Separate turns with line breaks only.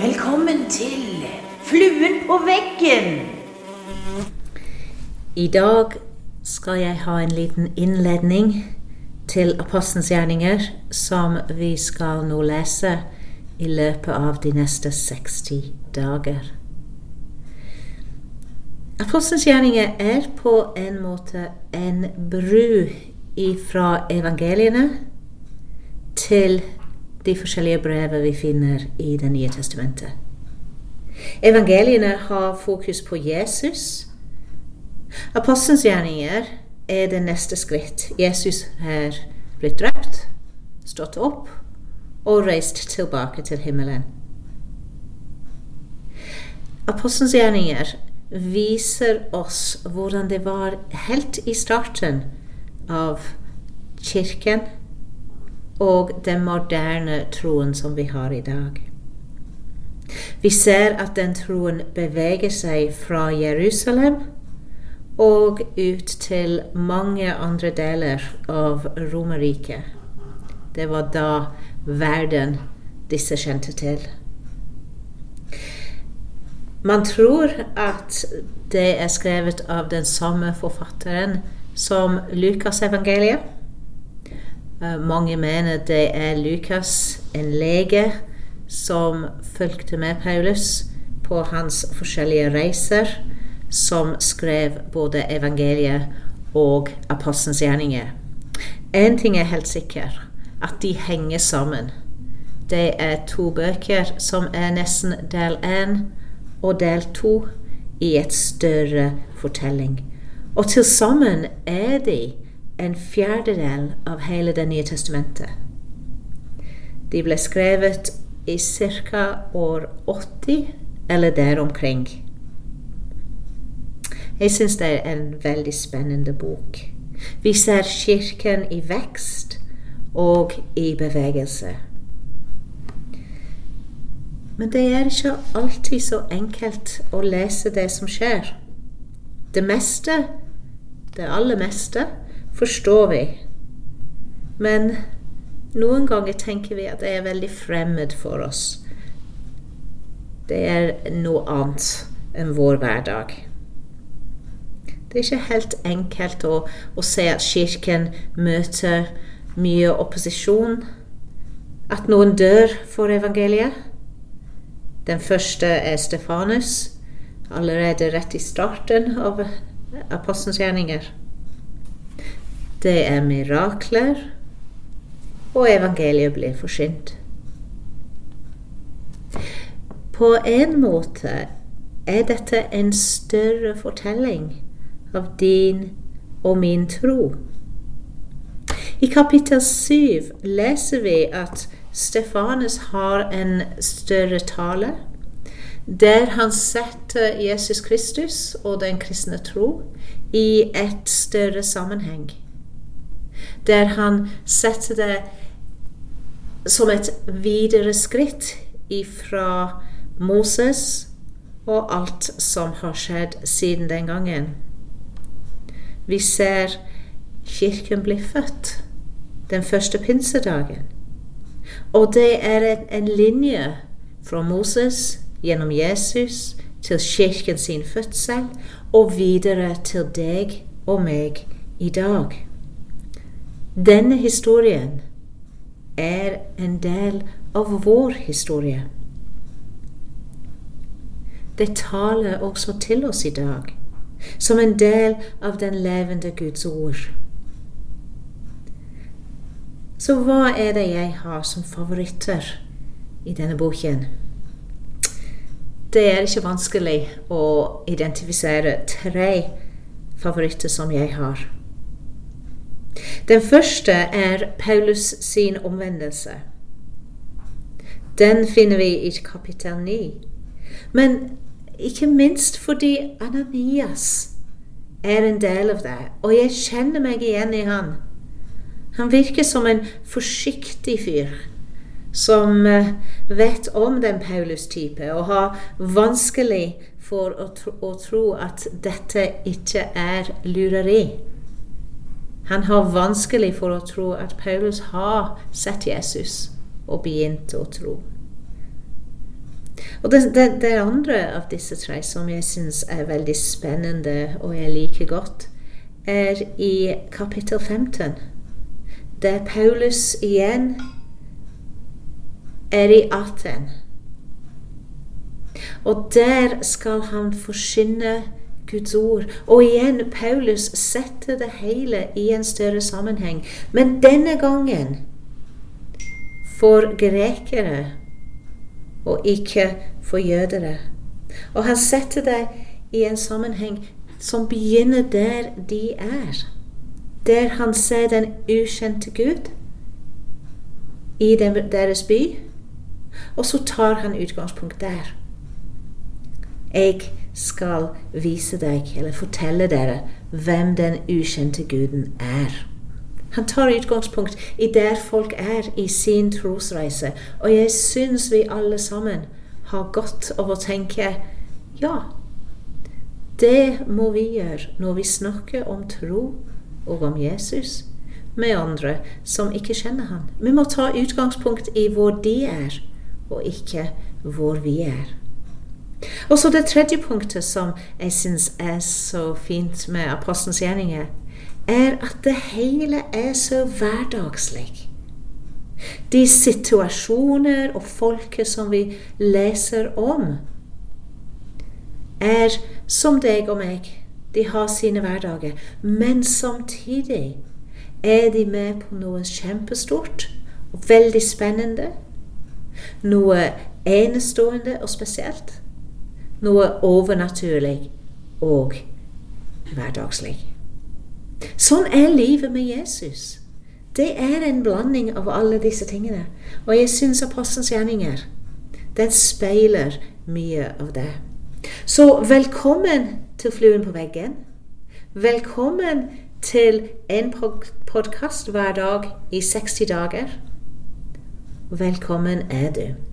Velkommen til Fluen på veggen.
I dag skal jeg ha en liten innledning til Apostelens gjerninger, som vi skal nå lese i løpet av de neste 60 dager. Apostelens gjerninger er på en måte en bru fra evangeliene til de forskjellige brevene vi finner i Det nye testamentet. Evangeliene har fokus på Jesus. Apostelens gjerninger er det neste skritt. Jesus er blitt drept, stått opp og reist tilbake til himmelen. Apostelens gjerninger viser oss hvordan det var helt i starten av kirken og den moderne troen som vi har i dag. Vi ser at den troen beveger seg fra Jerusalem og ut til mange andre deler av Romerriket. Det var da verden disse kjente til. Man tror at det er skrevet av den samme forfatteren som Lukasevangeliet. Uh, mange mener det er Lukas, en lege, som fulgte med Paulus på hans forskjellige reiser, som skrev både evangeliet og apostelens gjerninger. Én ting er helt sikker, at de henger sammen. Det er to bøker som er nesten del én og del to i et større fortelling. Og til sammen er de en fjerdedel av hele Det nye testamentet. De ble skrevet i ca. år 80 eller der omkring. Jeg syns det er en veldig spennende bok. Vi ser Kirken i vekst og i bevegelse. Men det er ikke alltid så enkelt å lese det som skjer. Det meste, det aller meste, forstår vi. Men noen ganger tenker vi at det er veldig fremmed for oss. Det er noe annet enn vår hverdag. Det er ikke helt enkelt å, å se at Kirken møter mye opposisjon. At noen dør for evangeliet. Den første er Stefanus allerede rett i starten av apostelens gjerninger. Det er mirakler, og evangeliet blir forsynt. På en måte er dette en større fortelling av din og min tro. I kapittel 7 leser vi at Stefanus har en større tale der han setter Jesus Kristus og den kristne tro i et større sammenheng. Der han setter det som et videre skritt ifra Moses og alt som har skjedd siden den gangen. Vi ser Kirken bli født den første pinsedagen. Og det er en, en linje fra Moses gjennom Jesus til kirken sin fødsel og videre til deg og meg i dag. Denne historien er en del av vår historie. Det taler også til oss i dag, som en del av den levende Guds ord. Så hva er det jeg har som favoritter i denne boken? Det er ikke vanskelig å identifisere tre favoritter som jeg har. Den første er Paulus sin omvendelse. Den finner vi i kapittel 9. Men ikke minst fordi Ananias er en del av det, og jeg kjenner meg igjen i han. Han virker som en forsiktig fyr som eh, vet om den Paulus-type, og har vanskelig for å tro, å tro at dette ikke er lureri. Han har vanskelig for å tro at Paulus har sett Jesus og begynt å tro. Og det, det, det andre av disse tre som jeg syns er veldig spennende og jeg liker godt, er i kapittel 15, der Paulus igjen er i Aten. Og der skal han forkynne Guds ord. Og igjen, Paulus setter det hele i en større sammenheng. Men denne gangen for grekere og ikke for jødere. Og han setter det i en sammenheng som begynner der de er. Der han ser den ukjente Gud i deres by. Og så tar han utgangspunkt der. Jeg skal vise deg, eller fortelle dere, hvem den ukjente guden er. Han tar utgangspunkt i der folk er i sin trosreise, og jeg syns vi alle sammen har godt av å tenke ja, det må vi gjøre når vi snakker om tro og om Jesus med andre som ikke kjenner han. Vi må ta utgangspunkt i hvor de er, og ikke hvor vi er. Og så det tredje punktet som jeg syns er så fint med apostelens gjerninger, er at det hele er så hverdagslig. De situasjoner og folket som vi leser om, er som deg og meg. De har sine hverdager. Men samtidig er de med på noe kjempestort og veldig spennende. Noe enestående og spesielt. Noe overnaturlig og hverdagslig. Sånn er livet med Jesus. Det er en blanding av alle disse tingene. Og jeg syns apostelens gjerninger den speiler mye av det. Så velkommen til Fluen på veggen. Velkommen til en podkast hver dag i 60 dager. Velkommen er du.